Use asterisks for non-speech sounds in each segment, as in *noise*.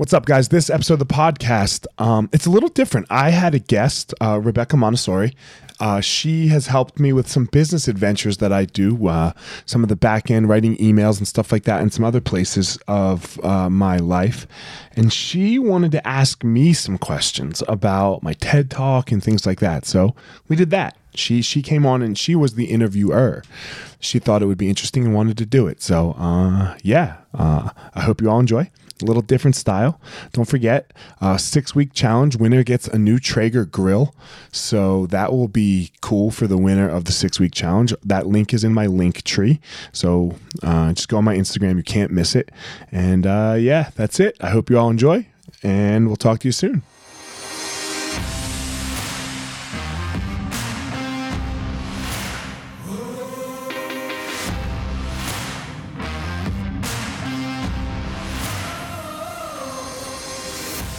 What's up, guys? This episode of the podcast, um, it's a little different. I had a guest, uh, Rebecca Monterusso. Uh, she has helped me with some business adventures that I do, uh, some of the back end writing emails and stuff like that, and some other places of uh, my life. And she wanted to ask me some questions about my TED talk and things like that. So we did that. She she came on and she was the interviewer. She thought it would be interesting and wanted to do it. So uh, yeah, uh, I hope you all enjoy a little different style. Don't forget, uh, six week challenge winner gets a new Traeger grill. So that will be cool for the winner of the six week challenge. That link is in my link tree. So uh, just go on my Instagram. You can't miss it. And uh, yeah, that's it. I hope you all enjoy, and we'll talk to you soon.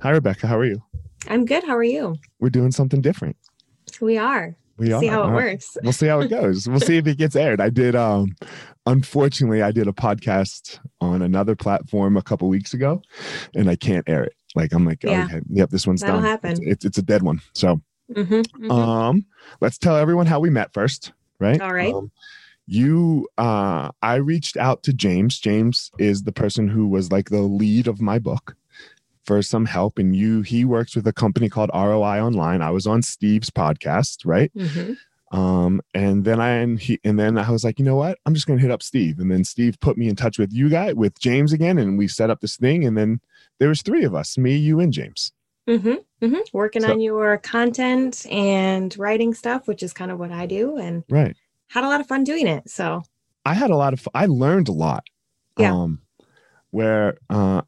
hi rebecca how are you i'm good how are you we're doing something different we are we see how it works We'll see how it *laughs* goes. We'll see if it gets aired. I did um unfortunately I did a podcast on another platform a couple weeks ago and I can't air it. Like I'm like, Yeah. oh, okay, yep, this one's That'll done. happen. It's, it's it's a dead one. So Mhm, mhm. um let's tell everyone how we met first, right? All right. Um, you uh I reached out to James. James is the person who was like the lead of my book for some help and you he works with a company called ROI Online. I was on Steve's podcast, right? Mhm. Um, and then I and he and then I was like, you know what? I'm just gonna hit up Steve. And then Steve put me in touch with you guy with James again, and we set up this thing. And then there was three of us, me, you, and James. Mhm, mhm. working So- on your content and writing stuff which is kind of what i do and Right. had a lot of fun doing it so I had a lot of I learned a lot. Yeah. Um where uh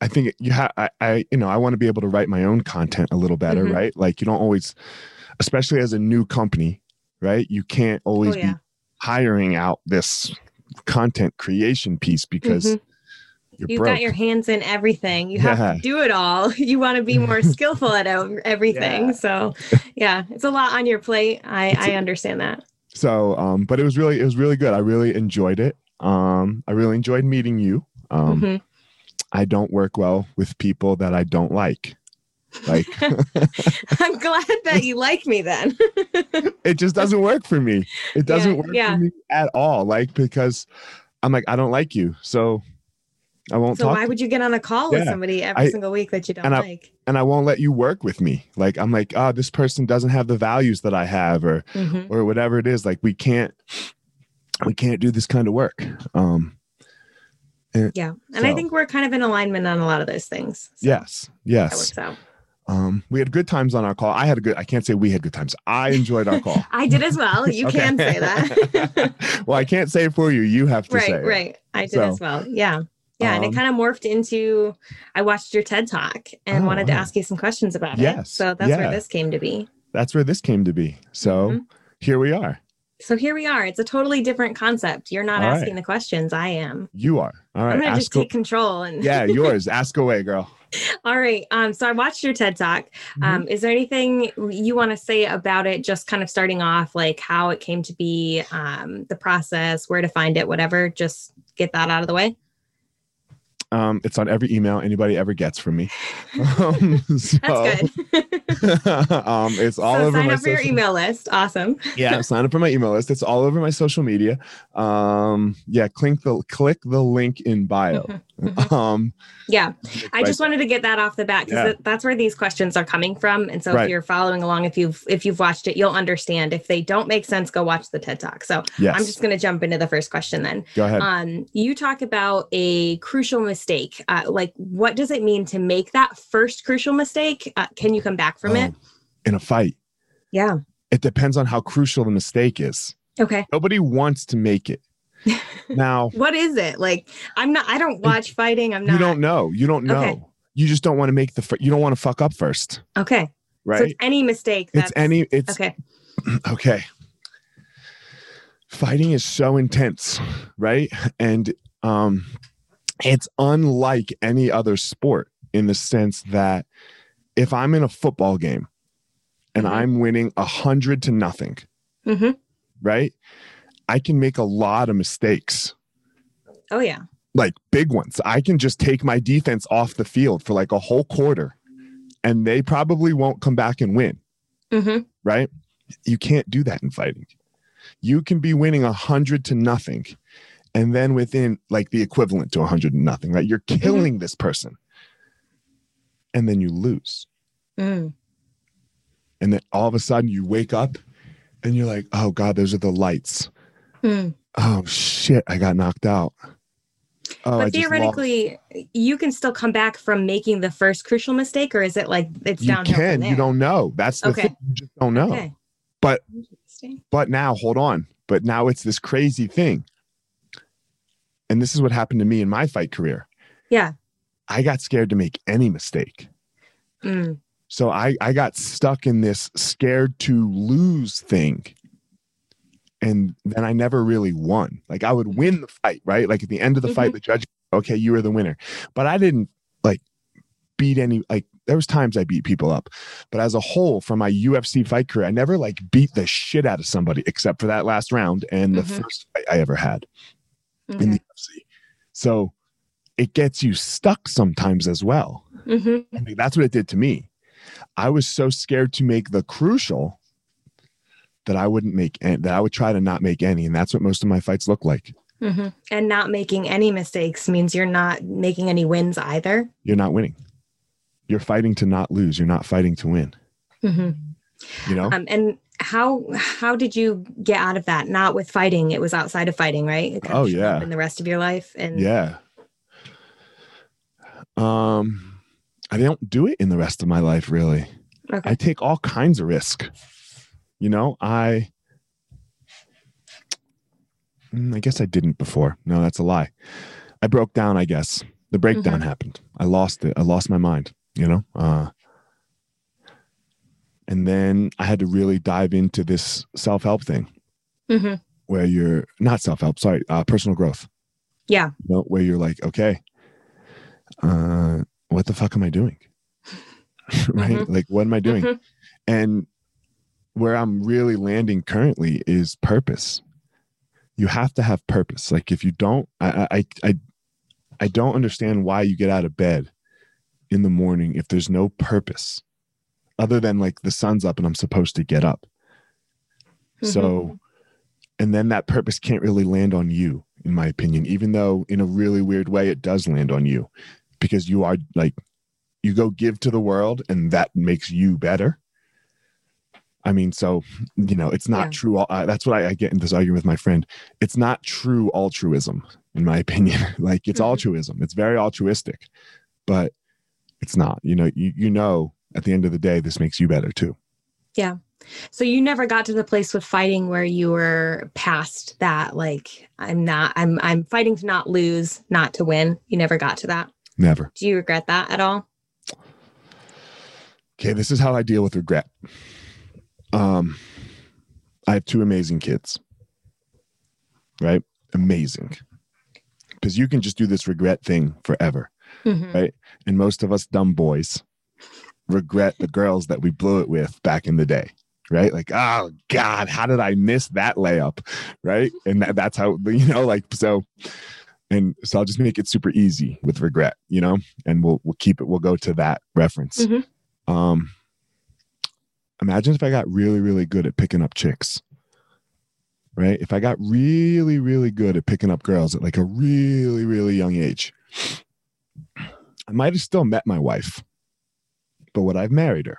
I think you have I, I you know, I want to be able to write my own content a little better, Mhm. right? Like you don't always especially as a new company, right? You can't always oh yeah be hiring out this content creation piece because Mhm. you're you've broke. got your hands in everything you have Yeah. to do it all *laughs* you want to be more *laughs* skillful at everything Yeah. so yeah it's a lot on your plate i It's i understand that so um but it was really it was really good i really enjoyed it um i really enjoyed meeting you um Mhm. I don't work well with people that i don't like. Like *laughs* i'm glad that you like me then. *laughs* It just doesn't work for me. It doesn't Yeah, work yeah. for me at all like because i'm like i don't like you so i won't so why would you get on a call with somebody every I- single week that you don't and I- like? and i won't let you work with me. Like i'm like oh this person doesn't have the values that i have or Mhm. or whatever it is. Like we can't we can't do this kind of work. Um Yeah. And I think we're kind of in alignment on a lot of those things. So yes yes. Um, we had good times on our call. I had a good. I can't say we had good times. I enjoyed our call. *laughs* I did as well. You *laughs* can say that. *laughs* well, I can't say it for you. You have to say right, right. I did So, as well. Yeah. Yeah. and um, it kind of morphed into I watched your TED talk and Oh, wanted to ask you some questions about it. Yes, So that's yeah. where this came to be. That's where this came to be. So Mhm. here we are. So here we are. It's a totally different concept. You're not All right. asking the questions. I am. You are. All right. I'm gonna just Ask. a- take control and *laughs* yeah, yours. *laughs* Ask away, girl. All right. Um, so I watched your TED talk. Mm-hmm. Um, is there anything you want to say about it? Just kind of starting off, like how it came to be, um, the process, where to find it, whatever. Just get that out of the way. Um, it's on every email anybody ever gets from me. Um, *laughs* so, That's good. *laughs* um, it's all so over sign my up for your email list. Awesome. yeah, *laughs* sign up for my email list. It's all over my social media. Um, yeah, click the click the link in bio. Mhm. Um, Yeah. I just wanted to get that off the bat because Yeah. that's where these questions are coming from. And so Right. if you're following along, if you've if you've watched it, you'll understand. If they don't make sense, go watch the TED Talk. So yes, I'm just going to jump into the first question then. go ahead. Um, you talk about a crucial mistake. Uh, like, what does it mean to make that first crucial mistake? Uh, can you come back from it? Oh, in a fight. Yeah. It depends on how crucial the mistake is. Okay. Nobody wants to make it. *laughs* Now, What is it? Like, I'm not. I don't watch fighting. I'm not. you don't know. You don't know. Okay. You just don't want to make the. You don't want to fuck up first, Okay. So right? it's any mistake. it's That's, any. It's Okay. *clears throat* okay. Fighting is so intense, right? And um it's unlike any other sport in the sense that if I'm in a football game and Mhm. I'm winning a hundred to nothing, hmm right? I can make a lot of mistakes, Oh yeah. like big ones. I can just take my defense off the field for like a whole quarter and they probably won't come back and win. hmm right? You can't do that in fighting. You can be winning a hundred to nothing, and then within like the equivalent to a hundred to nothing, right? You're killing this person, and then you lose, Mm. and then all of a sudden you wake up, and you're like, "Oh God, those are the lights." Mm. Oh shit, I got knocked out. Oh, but theoretically, you can still come back from making the first crucial mistake, or is it like it's you downhill? can. From there? You don't know. That's the Okay. thing. You just don't know. Okay. But- But now, hold on. But now it's this crazy thing. And this is what happened to me in my fight career. Yeah. I got scared to make any mistake. Mm. So I, I got stuck in this scared to lose thing. And then I never really won. Like I would win the fight, right? Like at the end of the fight, the judge, okay, you were the winner. But I didn't like beat any, like there was times I beat people up. But as a whole, from my UFC fight career, I never like beat the shit out of somebody except for that last round and the Mhm. first fight I ever had in the UFC. So it gets you stuck sometimes as well. Mhm. I that's what it did to me. I was so scared to make the crucial that I wouldn't make any, that I would try to not make any. And that's what most of my fights look like. Mhm. And not making any mistakes means you're not making any wins either. You're not winning. You're fighting to not lose. You're not fighting to win. Mhm. You know? Um, and how how did you get out of that? Not with fighting; it was outside of fighting, right? Oh, of showed up yeah. In the rest of your life, and yeah. Um, I don't do it in the rest of my life, really. okay. I take all kinds of risk. You know, I Mm, I guess I didn't before. No, that's a lie. I broke down, I guess. The breakdown happened. I lost it. I lost my mind, you know? Uh and then I had to really dive into this self-help thing Mhm. where you're not self-help, sorry, uh personal growth. yeah, You know, where you're like, okay, uh, what the fuck am I doing? *laughs* right? Like, what am I doing? Mhm. And where I'm really landing currently is purpose. You have to have purpose. Like, if you don't, I, I, I, I don't understand why you get out of bed in the morning if there's no purpose other than like the sun's up and I'm supposed to get up. Mm-hmm. So, and then that purpose can't really land on you, in my opinion, even though in a really weird way it does land on you because you are like, you go give to the world and that makes you better. I mean, so, you know, it's not Yeah. true. Uh, that's what I, I get in this argument with my friend. It's not true altruism, in my *laughs* opinion. like it's Mhm. altruism, it's very altruistic, but it's not. You know, you, you know, at the end of the day, this makes you better too. Yeah. So you never got to the place with fighting where you were past that. Like, I'm not. I'm. I'm fighting to not lose, not to win. You never got to that. Never. Do you regret that at all? Okay, this is how I deal with regret. Um, I have two amazing kids, right? Amazing. Because you can just do this regret thing forever. Mhm. Right. And most of us dumb boys regret the girls that we blew it with back in the day. Right. Like, oh God, how did I miss that layup? Right. And that, that's how, *laughs* you know, like, so, and so I'll just make it super easy with regret, you know, and we'll, we'll keep it, we'll go to that reference. Mhm. Um, imagine if I got really, really good at picking up chicks. Right? If I got really, really good at picking up girls at like a really, really young age, I might have still met my wife, but would I've married her?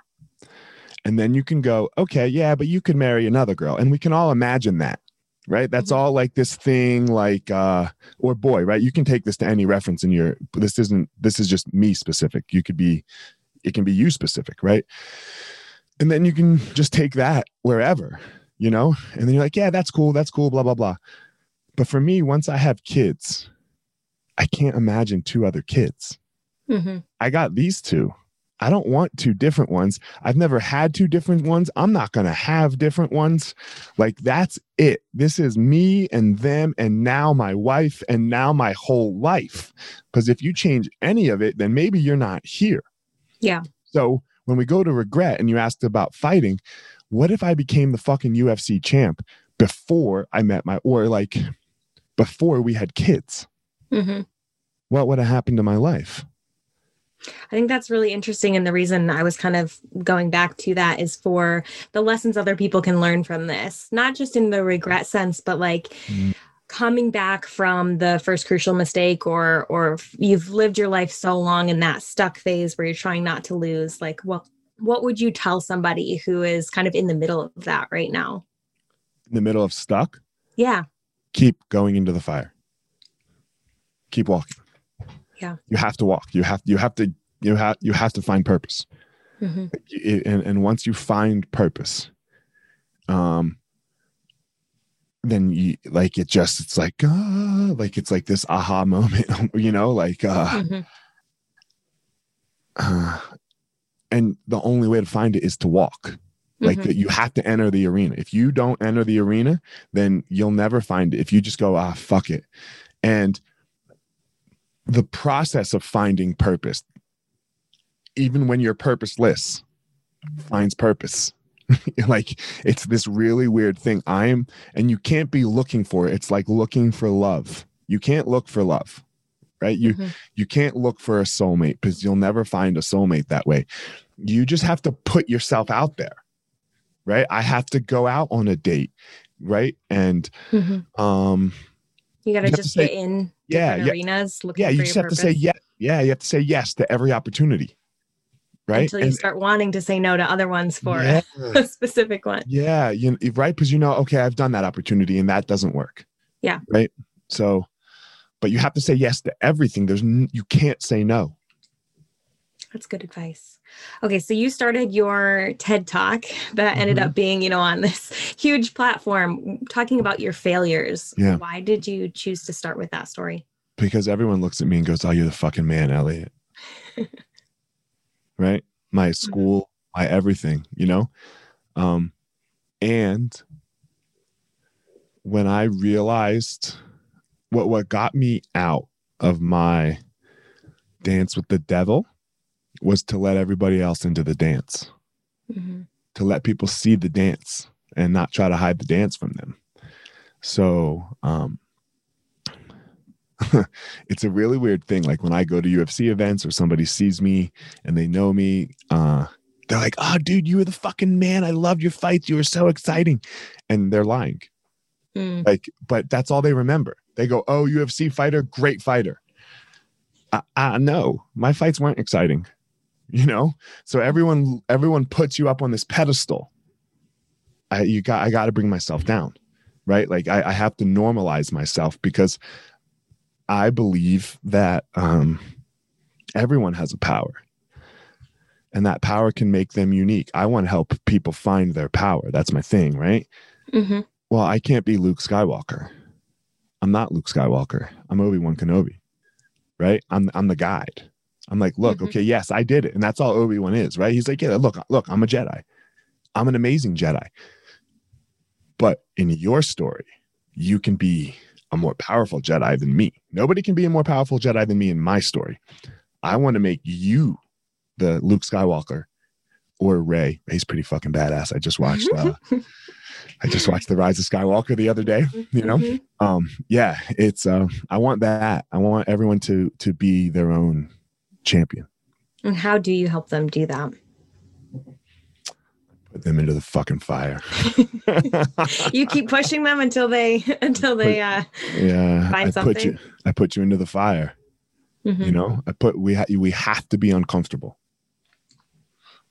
And then you can go, okay, yeah, but you could marry another girl. And we can all imagine that, right? That's Mhm. all like this thing, like, uh, or boy, right? You can take this to any reference in your, this isn't, this is just me specific. You could be, it can be you specific, right? And then you can just take that wherever, you know? And then you're like, yeah, that's cool. That's cool, blah, blah, blah. But for me, once I have kids, I can't imagine two other kids. hmm I got these two. I don't want two different ones. I've never had two different ones. I'm not going to have different ones. Like, that's it. This is me and them, and now my wife, and now my whole life. Because if you change any of it, then maybe you're not here. Yeah. So when we go to regret and you asked about fighting, what if I became the fucking UFC champ before I met my, or like before we had kids? hmm What would have happened to my life? I think that's really interesting. And the reason I was kind of going back to that is for the lessons other people can learn from this, not just in the regret sense, but like Mm. Coming back from the first crucial mistake or or you've lived your life so long in that stuck phase where you're trying not to lose like what what would you tell somebody who is kind of in the middle of that right now In the middle of stuck, yeah keep going into the fire. Keep walking. Yeah. You have to walk. You have you have to you have you have to find purpose. hmm And and once you find purpose, um then you like it just it's like ah, like it's like this aha *laughs* moment, you know, like uh, hmm uh *sighs* and the only way to find it is to walk. like Mhm. that you have to enter the arena. If you don't enter the arena then you'll never find it. If you just go ah fuck it. And the process of finding purpose even when you're purposeless finds purpose *laughs* like it's this really weird thing. I'm and you can't be looking for it. It's like looking for love. You can't look for love right? You Mhm. you can't look for a soulmate because you'll never find a soulmate that way. You just have to put yourself out there right? I have to go out on a date right? And Mhm. um you got to just say- get in yeah, yeah. arenas yeah you just have to say purpose. yes yeah you have to say yes to every opportunity right until you start wanting to say no to other ones for yeah, *laughs* a specific one yeah you right because you know okay i've done that opportunity and that doesn't work Yeah. right so but you have to say yes to everything there's n- you can't say no That's good advice. Okay, so you started your TED Talk that ended Mm-hmm. up being, you know, on this *laughs* huge platform talking about your failures. Yeah. Why did you choose to start with that story? because everyone looks at me and goes oh you're the fucking man eliot *laughs* right my school my everything you know um and when i realized what what got me out of my dance with the devil was to let everybody else into the dance Mhm. to let people see the dance and not try to hide the dance from them. So, um, *laughs* it's a really weird thing. Like when I go to UFC events or somebody sees me and they know me, uh, they're like, "Oh, dude, you were the fucking man. I loved your fights. You were so exciting," and they're lying. Mm. Like, but that's all they remember. They go, "Oh, UFC fighter, great fighter." I, I no, my fights weren't exciting. You know, so everyone everyone puts you up on this pedestal. I you got I got to bring myself down, right? Like I, I have to normalize myself because I believe that um, everyone has a power, and that power can make them unique. I want to help people find their power. That's my thing, right? Mhm. Well, I can't be Luke Skywalker. I'm not Luke Skywalker. I'm Obi Wan Kenobi, right? I'm I'm the guide. I'm like, look, Mhm. okay, yes, I did it, and that's all Obi Wan is, right? He's like, yeah, look, look, I'm a Jedi. I'm an amazing Jedi. But in your story, you can be a more powerful Jedi than me. Nobody can be a more powerful Jedi than me in my story. I want to make you the Luke Skywalker or Rey. Rey's pretty fucking badass. I just watched. Uh, I just watched The Rise of Skywalker the other day. You know, Mhm. um, yeah, it's. Uh, I want that. I want everyone to to be their own champion. And how do you help them do that? Put them into the fucking fire. *laughs* you keep pushing them until they *laughs* until they uh yeah. Find I put you? I put you into the fire. mhm. You know, I put we ha- we have to be uncomfortable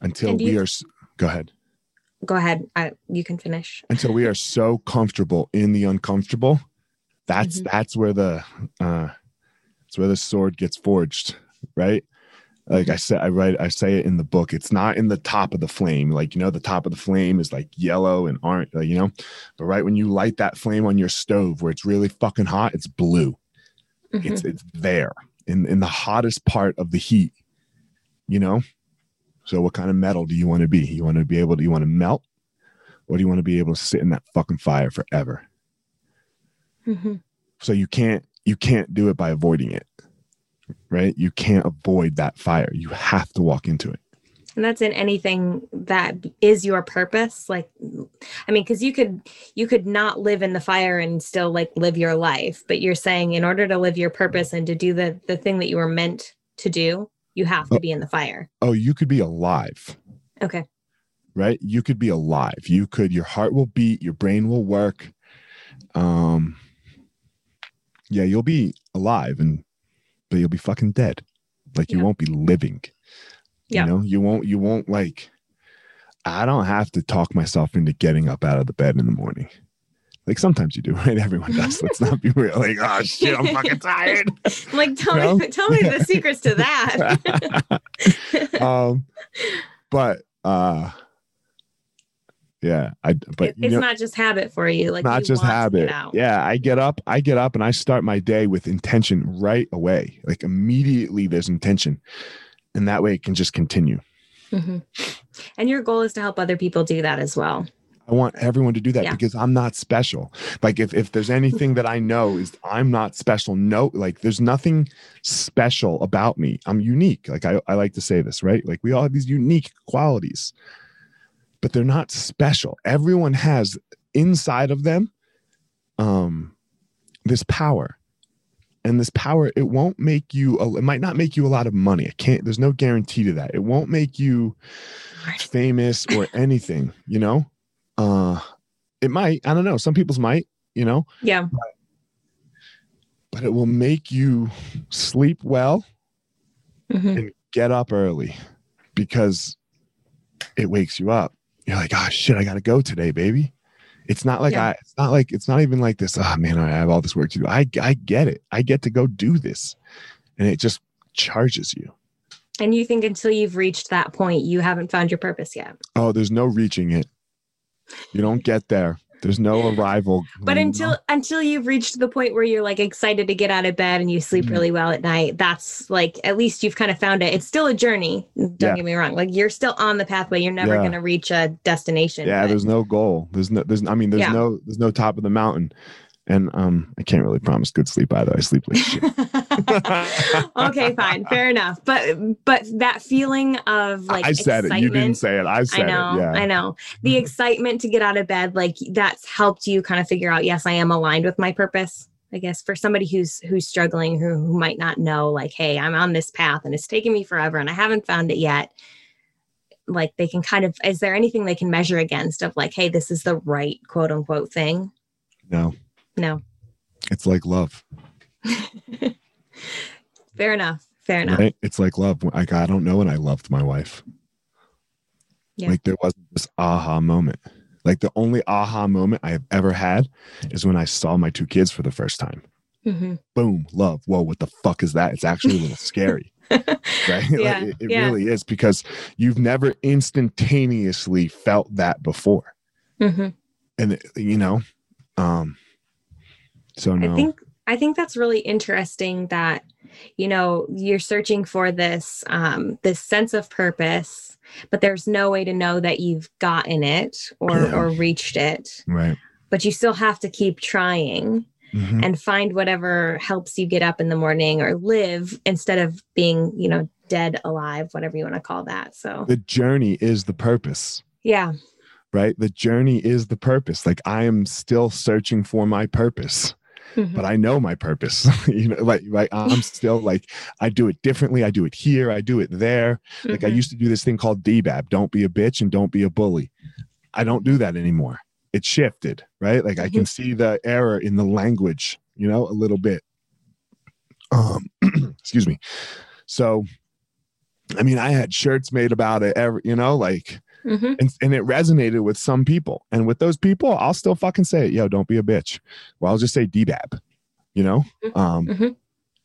until we you- are. Go ahead. go ahead. I, you can finish. Until we are so comfortable in the uncomfortable, that's Mhm. that's where the uh, that's where the sword gets forged, right? Like I said, I write, I say it in the book. It's not in the top of the flame. Like you know, the top of the flame is like yellow and orange. Like, you know, but right when you light that flame on your stove where it's really fucking hot, it's blue. Mhm. it's it's there in in the hottest part of the heat you know so what kind of metal do you want to be you want to be able to you want to melt or do you want to be able to sit in that fucking fire forever Mhm. so you can't you can't do it by avoiding it right? You can't avoid that fire. You have to walk into it. And that's in anything that is your purpose like i mean because you could you could not live in the fire and still like live your life but you're saying in order to live your purpose and to do the the thing that you were meant to do you have to Oh. be in the fire. Oh you could be alive. Okay. Right? You could be alive. You could your heart will beat your brain will work. Um yeah you'll be alive and but you'll be fucking dead. Like you Yeah. won't be living Yeah. you know? You won't you won't like i don't have to talk myself into getting up out of the bed in the morning. Like sometimes you do *laughs* right? Everyone does. *laughs* Let's not be real. Like oh shit i'm fucking *laughs* tired. Like tell No? me tell me the secrets to that. Um but uh yeah i but It- it's know, not just habit for you like not you just habit. Yeah, I get up, I get up and I start my day with intention right away. Like immediately there's intention. And that way it can just continue. Mhm. and your goal is to help other people do that as well I want everyone to do that Yeah. because I'm not special. Like if if there's anything that I know is I'm not special. No, like there's nothing special about me. I'm unique. Like I, I like to say this, right? Like we all have these unique qualities, but they're not special. Everyone has inside of them um this power. And this power, it won't make you it might not make you a lot of money. I can't, there's no guarantee to that. It won't make you famous or *laughs* anything, you know? Uh it might, I don't know. Some people's might, you know, yeah but it will make you sleep well Mhm. and get up early because it wakes you up. You're like, oh shit, I gotta go today, baby. It's not like Yeah. I it's not like it's not even like this, oh man, I have all this work to do. I I get it. I get to go do this. And it just charges you. and you think until you've reached that point you haven't found your purpose yet Oh, there's no reaching it. You don't get there. There's no arrival. but until until you've reached the point where you're like excited to get out of bed and you sleep Mhm. really well at night that's like at least you've kind of found it it's still a journey don't Yeah. get me wrong like you're still on the pathway you're never Yeah. going to reach a destination yeah, but- there's no goal. There's no there's I mean there's Yeah. no there's no top of the mountain. And um I can't really promise good sleep either. I sleep like shit. *laughs* okay fine fair enough but but that feeling of like I said it. You didn't say it. I said I know, it. Yeah. I know. The excitement to get out of bed, like that's helped you kind of figure out, yes, I am aligned with my purpose. I guess for somebody who's who's struggling, who, who might not know, like, hey, I'm on this path and it's taken me forever and I haven't found it yet. Like they can kind of, is there anything they can measure against of like, hey, this is the right quote unquote thing? No, No. it's like love. *laughs* Fair enough. Fair enough. Right? It's like love. Like I don't know when I loved my wife. Yeah. Like there wasn't this aha moment. Like the only aha moment I have ever had is when I saw my two kids for the first time. Mhm. Boom, love. Whoa, what the fuck is that? It's actually a little *laughs* scary. *laughs* right? Yeah, like, it it yeah. really is because you've never instantaneously felt that before. Mhm. And you know, um so no. I think I think that's really interesting that you know you're searching for this um this sense of purpose but there's no way to know that you've gotten it or Yeah. or reached it right. but you still have to keep trying Mhm. and find whatever helps you get up in the morning or live instead of being you know dead alive whatever you want to call that so The journey is the purpose. yeah right? The journey is the purpose. Like I am still searching for my purpose. Mhm. but I know my purpose. *laughs* you know, like like I'm still like I do it differently. I do it here. I do it there. Like I Mhm. used to do this thing called DBAB. Don't be a bitch and don't be a bully. I don't do that anymore. It shifted, right? Like I can see the error in the language, you know, a little bit. Um, *clears throat* excuse me. So, I mean, I had shirts made about it. Every, you know, like Mhm. and, and it resonated with some people. And with those people, I'll still fucking say it. Yo, don't be a bitch. Or I'll just say DBAB, you know? Um, Mhm.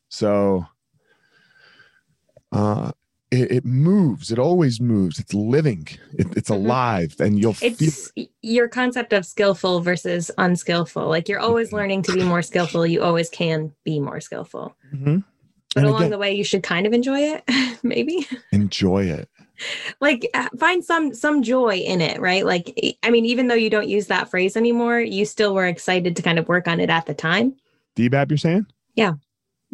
so uh it, it moves, it always moves, it's living, it, it's Mhm. alive, and you'll feel It's y- your concept of skillful versus unskillful. Like you're always Mm-hmm. learning to be more skillful. You always can be more skillful. Mhm. But And along again- the way, you should kind of enjoy it, *laughs* maybe. enjoy it. Like uh, find some some joy in it right like i mean even though you don't use that phrase anymore you still were excited to kind of work on it at the time DBAB, you're saying? Yeah.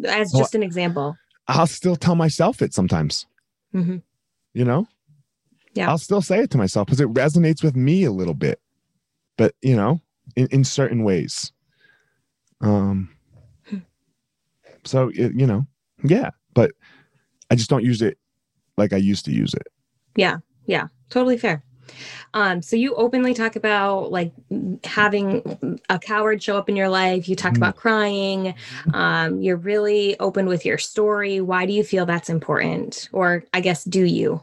As Well, just an example I'll still tell myself it sometimes, hmm you know? Yeah. I'll still say it to myself because it resonates with me a little bit, but you know, in, in certain ways. Um, Hmm. so it, you know, yeah, but I just don't use it like I used to use it. yeah yeah totally fair um so you openly talk about like having a coward show up in your life you talk Mhm. about crying um you're really open with your story why do you feel that's important or i guess do you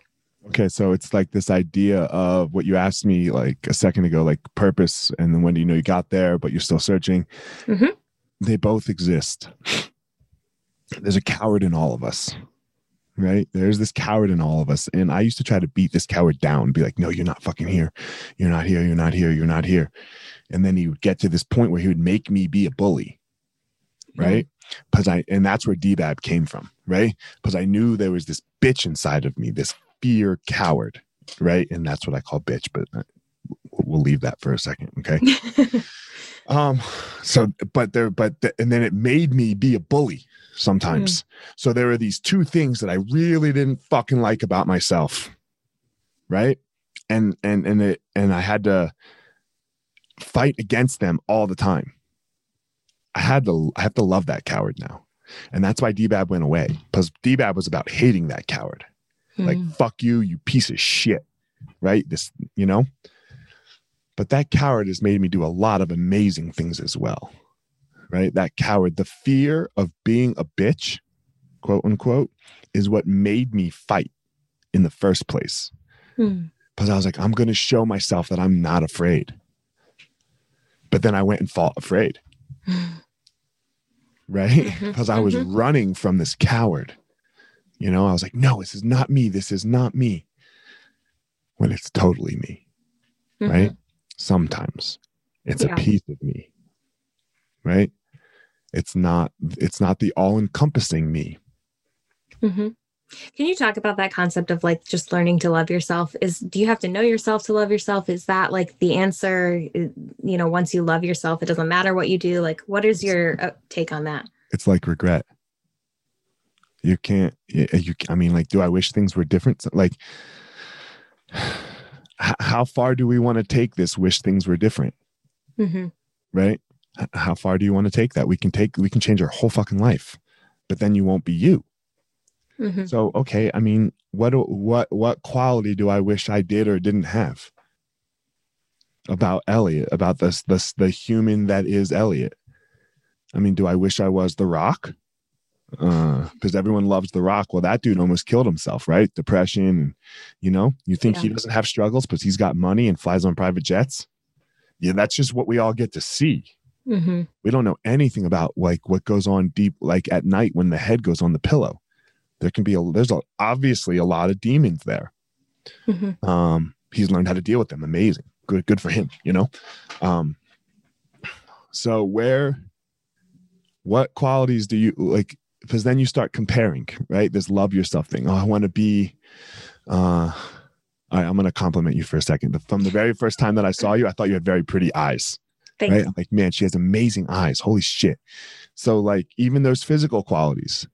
Okay, so it's like this idea of what you asked me like a second ago, like purpose, and then when do you know you got there, but you're still searching. Mhm. They both exist. There's a coward in all of us, right? There's this coward in all of us, and I used to try to beat this coward down, be like, "No, you're not fucking here. You're not here. You're not here. You're not here." And then he would get to this point where he would make me be a bully, right? Because I and that's where DBAB came from, right? Because I knew there was this bitch inside of me, this fear coward, right? And that's what I call bitch, but uh, we'll leave that for a second, okay? *laughs* um, so but there, but th- and then it made me be a bully sometimes. So there are these two things that I really didn't fucking like about myself, right? And and and it and I had to fight against them all the time. I had to I have to love that coward now. And that's why DBAB went away. Because DBAB was about hating that coward. Like, Mm. fuck you, you piece of shit. Right? This, you know? But that coward has made me do a lot of amazing things as well. Right? That coward, the fear of being a bitch, quote unquote, is what made me fight in the first place. Hmm. Because I was like, I'm going to show myself that I'm not afraid. But then I went and fought afraid. *laughs* right? Mm-hmm. Because I was mhm. running from this coward. You know, I was like, no, this is not me. This is not me. When it's totally me, mm-hmm. right? Sometimes it's Yeah. a piece of me, right? It's not, it's not the all encompassing me. hmm Can you talk about that concept of like just learning to love yourself? Is do you have to know yourself to love yourself? Is that like the answer? You know, once you love yourself, it doesn't matter what you do. Like, what is your take on that? It's like regret. You can't, you, I mean, like, do I wish things were different? Like, *sighs* how far do we want to take this wish things were different? hmm right? How far do you want to take that? We can take, we can change our whole fucking life, but then you won't be you. hmm So, okay, I mean, what, what, what quality do I wish I did or didn't have about Eliot, about this, this, the human that is Eliot? I mean, do I wish I was The Rock? Because everyone loves The Rock. Well, that dude almost killed himself, right? Depression, and you know, you think he doesn't have struggles, but he's got money and flies on private jets. Yeah, that's just what we all get to see hmm we don't know anything about like what goes on deep like at night when the head goes on the pillow. There can be a there's a, obviously a lot of demons there. Hmm um he's learned how to deal with them. Amazing. Good good for him you know? Um so where what qualities do you like because then you start comparing right? This love yourself thing. Oh i want to be uh all right i'm going to compliment you for a second from the very first time that i saw you i thought you had very pretty eyes Thanks. right? I'm like, man, she has amazing eyes. Holy shit. So, like, even those physical qualities,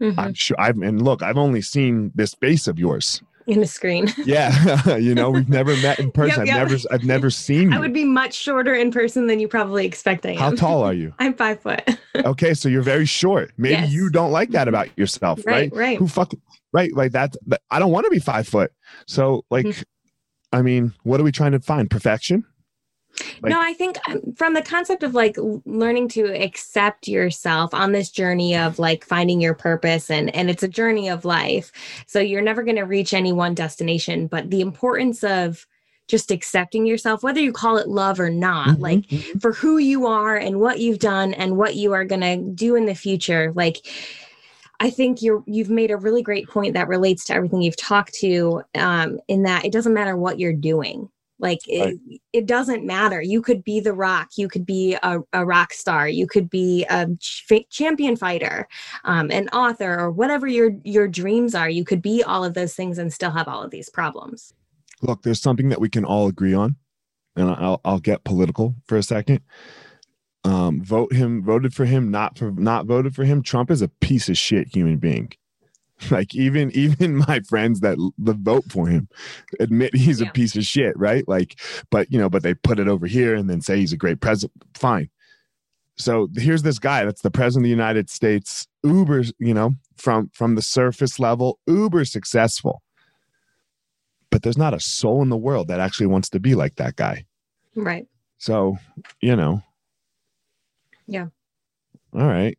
Mhm. I'm sure I've, and look, I've only seen this face of yours, in the screen. *laughs* Yeah, *laughs* you know, we've never met in person. Yep, I've yep. never, I've never seen you. I would be much shorter in person than you probably expect I am. How tall are you? *laughs* I'm five foot. Okay, so you're very short. Maybe Yes. you don't like that about yourself, right? right, right. Who fuck, right? Like that. that- I don't want to be five foot. So, like, Mhm. I mean, what are we trying to find? Perfection? Like- no, I think um, from the concept of like learning to accept yourself on this journey of like finding your purpose and and it's a journey of life. So you're never going to reach any one destination, but the importance of just accepting yourself whether you call it love or not, Mhm, like mhm. for who you are and what you've done and what you are going to do in the future like i think you're you've made a really great point that relates to everything you've talked to um, in that it doesn't matter what you're doing like Right. it, it doesn't matter you could be the rock you could be a, a rock star you could be a ch- champion fighter um, an author or whatever your your dreams are you could be all of those things and still have all of these problems Look, there's something that we can all agree on, and I'll I'll get political for a second. Um, vote him, voted for him, not for not voted for him. Trump is a piece of shit human being. *laughs* Like even even my friends that that vote for him admit he's Yeah. a piece of shit, right? Like, but you know, but they put it over here and then say he's a great president. Fine. So here's this guy that's the president of the United States, uber, you know, from from the surface level, uber successful but there's not a soul in the world that actually wants to be like that guy. right So, you know. Yeah. All right.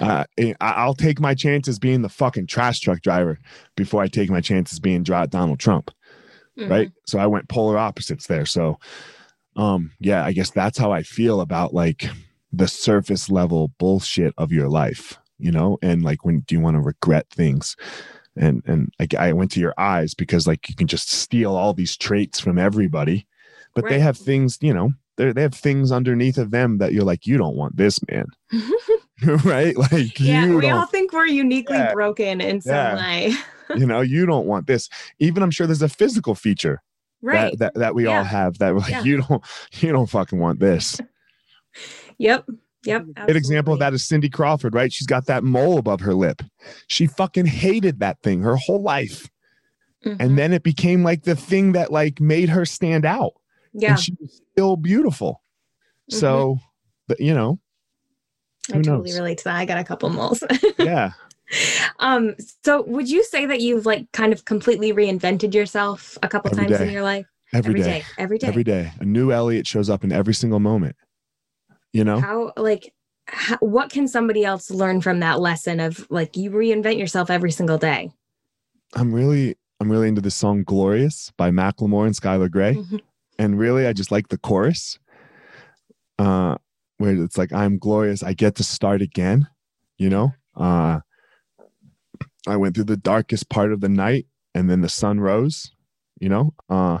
Uh, I- I'll take my chances being the fucking trash truck driver before I take my chances being Donald Trump. Mhm. Right. So I went polar opposites there. So, um, yeah, I guess that's how I feel about like the surface level bullshit of your life, you know, and like when do you want to regret things? and and like I went to your eyes because like you can just steal all these traits from everybody, but they have things, you know, they they have things underneath of them that you're like, you don't want this, man, *laughs* *laughs* right? Like yeah you we all think we're uniquely Yeah. broken in some Yeah. way *laughs* you know, you don't want this. Even I'm sure there's a physical feature right that, that that we all have that like, Yeah. you don't, you don't fucking want this. *laughs* Yep. Yep. Good example of that is Cindy Crawford, right? She's got that mole above her lip. She fucking hated that thing her whole life. Mhm. And then it became like the thing that like made her stand out. yeah, and she was still beautiful. So, but you know, I who totally relate to that. I got a couple moles. yeah. *laughs* um, so would you say that you've like kind of completely reinvented yourself a couple Every times in your life? Every day, day. Every day. every day, a new Eliot shows up in every single moment. You know, How like how, what can somebody else learn from that lesson of like you reinvent yourself every single day? I'm really, I'm really into this song "Glorious" by Macklemore and Skylar Grey, Mhm. and really, I just like the chorus, uh, where it's like, "I'm glorious, I get to start again." You know, uh, I went through the darkest part of the night, and then the sun rose. You know, uh,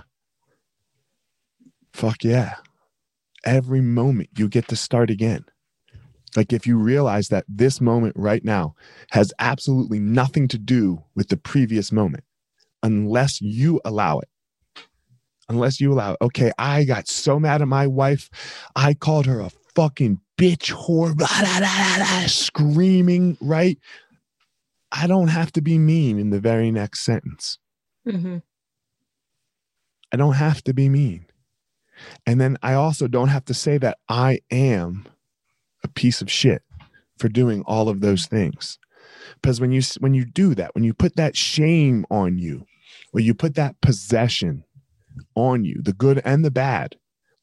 fuck yeah. Every moment you get to start again. Like if you realize that this moment right now has absolutely nothing to do with the previous moment, unless you allow it. Unless you allow it. Okay, I got so mad at my wife. I called her a fucking bitch whore, blah, blah, blah, screaming, right? I don't have to be mean in the very next sentence. Mhm. I don't have to be mean. And then I also don't have to say that I am a piece of shit for doing all of those things. Because when you when you do that, when you put that shame on you, or you put that possession on you, the good and the bad.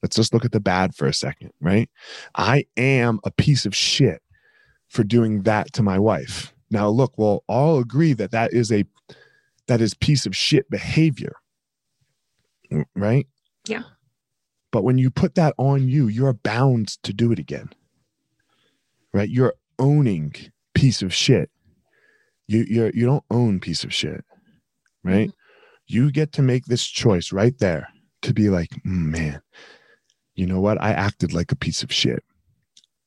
Let's just look at the bad for a second, right? I am a piece of shit for doing that to my wife. Now look, we'll all agree that that is a that is piece of shit behavior. Mm, Right? Yeah. But when you put that on you, you're bound to do it again. Right? You're owning piece of shit. You you're you don't own piece of shit. Right? You get to make this choice right there to be like, "Mm, man, you know what? I acted like a piece of shit.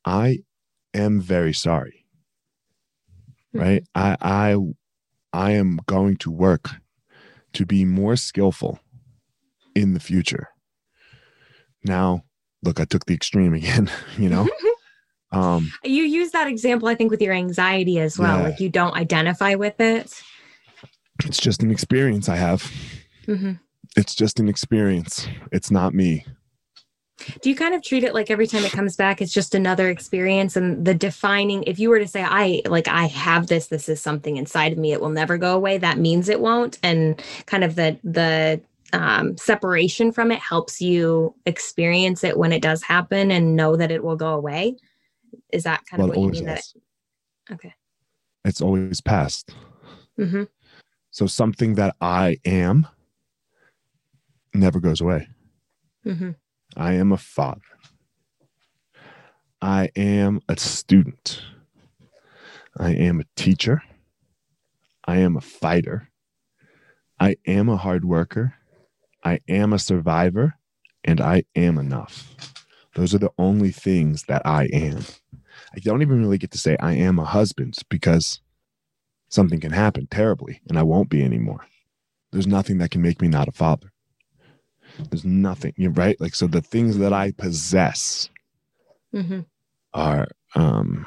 I am very sorry. Right? I I I am going to work to be more skillful in the future. Now, look, I took the extreme again, *laughs* you know. *laughs* Um You use that example, I think, with your anxiety as well. Yeah. Like you don't identify with it. It's just an experience I have. hmm It's just an experience. It's not me. Do you kind of treat it like every time it comes back, it's just another experience? And the defining, if you were to say, I like, I have this, this is something inside of me, it will never go away, that means it won't. And kind of the, the, um, separation from it helps you experience it when it does happen and know that it will go away. Is that kind Well, of what you mean? That it, okay. It's always past. hmm So something that I am never goes away. hmm I am a father. I am a student. I am a teacher. I am a fighter. I am a hard worker. I am a survivor. And I am enough. Those are the only things that I am. I don't even really get to say I am a husband because something can happen terribly and I won't be anymore. There's nothing that can make me not a father. There's nothing, you're right. Like, so the things that I possess hmm are, um,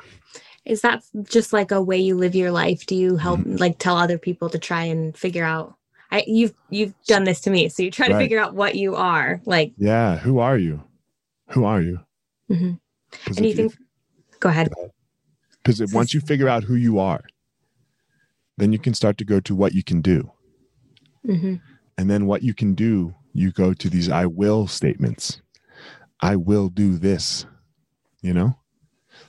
Is that just like a way you live your life? Do you help Mm-hmm. like tell other people to try and figure out? I you've you've done this to me, so you try to figure out what you are. Like, yeah, who are you? Who are you? mhm. And you think? Go ahead. because once you figure out who you are, then you can start to go to what you can do. hmm And then what you can do, you go to these I will statements. I will do this, you know?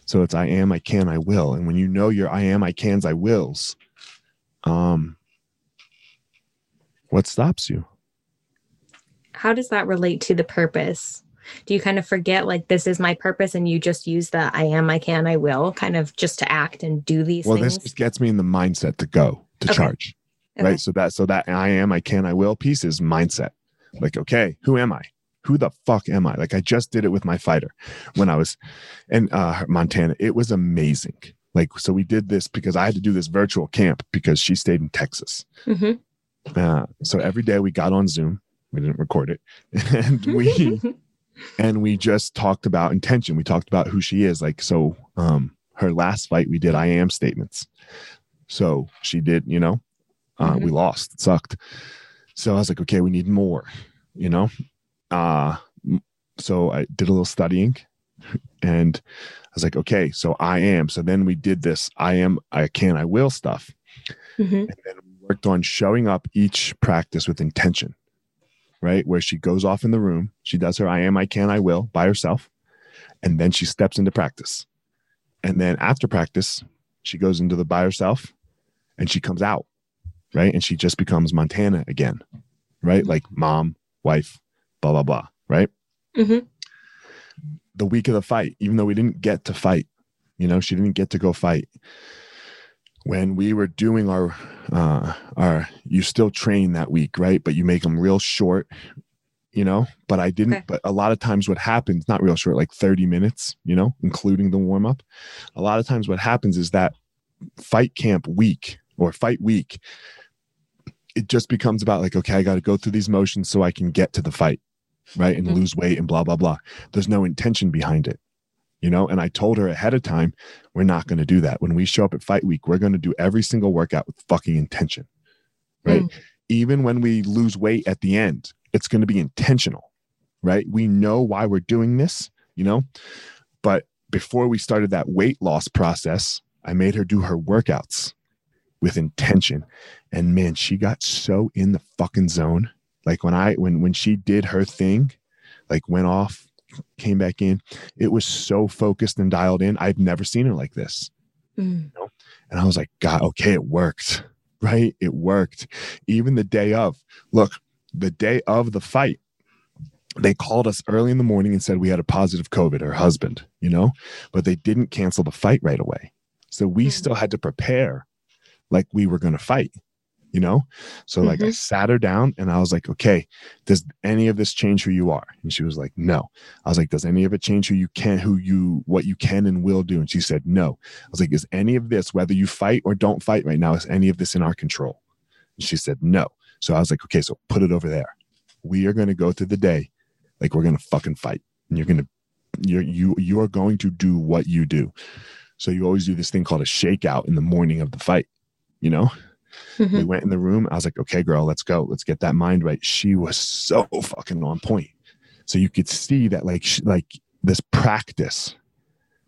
So it's I am, I can, I will. And when you know your I am, I cans, I wills, um, what stops you? How does that relate to the purpose? Do you kind of forget like this is my purpose, and you just use the I am, I can, I will, kind of just to act and do these Well, things? this just gets me in the mindset to go, to Okay. charge. Okay. Right. So that so that I am, I can, I will piece is mindset. Like, okay, who am I? Who the fuck am I? Like I just did it with my fighter when I was in uh Montana. It was amazing. Like, so we did this because I had to do this virtual camp because she stayed in Texas. Mhm. Uh, so every day we got on Zoom. We didn't record it. *laughs* And we *laughs* and we just talked about intention. We talked about who she is. Like, so um her last fight we did I am statements. So she did, you know, uh, we lost. It sucked. So I was like, okay, we need more, you know? Uh so I did a little studying *laughs* and I was like, okay, so I am. So then we did this I am, I can, I will stuff. Mhm. And then we worked on showing up each practice with intention, right? Where she goes off in the room, she does her I am, I can, I will by herself. And then she steps into practice. And then after practice, she goes into the by herself and she comes out, right? And she just becomes Montana again, right? Like mom, wife, blah, blah, blah, right? Mhm. The week of the fight, even though we didn't get to fight, you know, she didn't get to go fight. When we were doing our, uh, our, you still train that week, right? But you make them real short, you know, but I didn't, Okay. but a lot of times what happens, not real short, like 30 minutes, you know, including the warm up. A lot of times what happens is that fight camp week or fight week, it just becomes about like, okay, I got to go through these motions so I can get to the fight, right? And Mhm. lose weight and blah, blah, blah. There's no intention behind it, you know? And I told her ahead of time, we're not going to do that. When we show up at fight week, we're going to do every single workout with fucking intention, right? Mm. Even when we lose weight at the end, it's going to be intentional, right? We know why we're doing this, you know? But before we started that weight loss process, I made her do her workouts with intention. And man, she got so in the fucking zone. Like when I when when she did her thing, like went off, came back in, it was so focused and dialed in. I've never seen her like this. Mm. And I was like, God, okay, it worked. *laughs* Right? It worked. Even the day of, look, the day of the fight, they called us early in the morning and said we had a positive COVID, her husband, you know, but they didn't cancel the fight right away. So we Hmm. still had to prepare like we were going to fight, you know? So like I Mhm. sat her down and I was like, okay, does any of this change who you are? And she was like, no. I was like, does any of it change who you can, who you, what you can and will do? And she said, no. I was like, is any of this, whether you fight or don't fight right now, is any of this in our control? And she said, no. So I was like, okay, so put it over there. We are going to go through the day like we're going to fucking fight. And you're going to, you're, you, you are going to do what you do. So you always do this thing called a shakeout in the morning of the fight, you know? Mm-hmm. We went in the room. I was like, okay, girl, let's go. Let's get that mind right. She was so fucking on point. So you could see that like, she, like this practice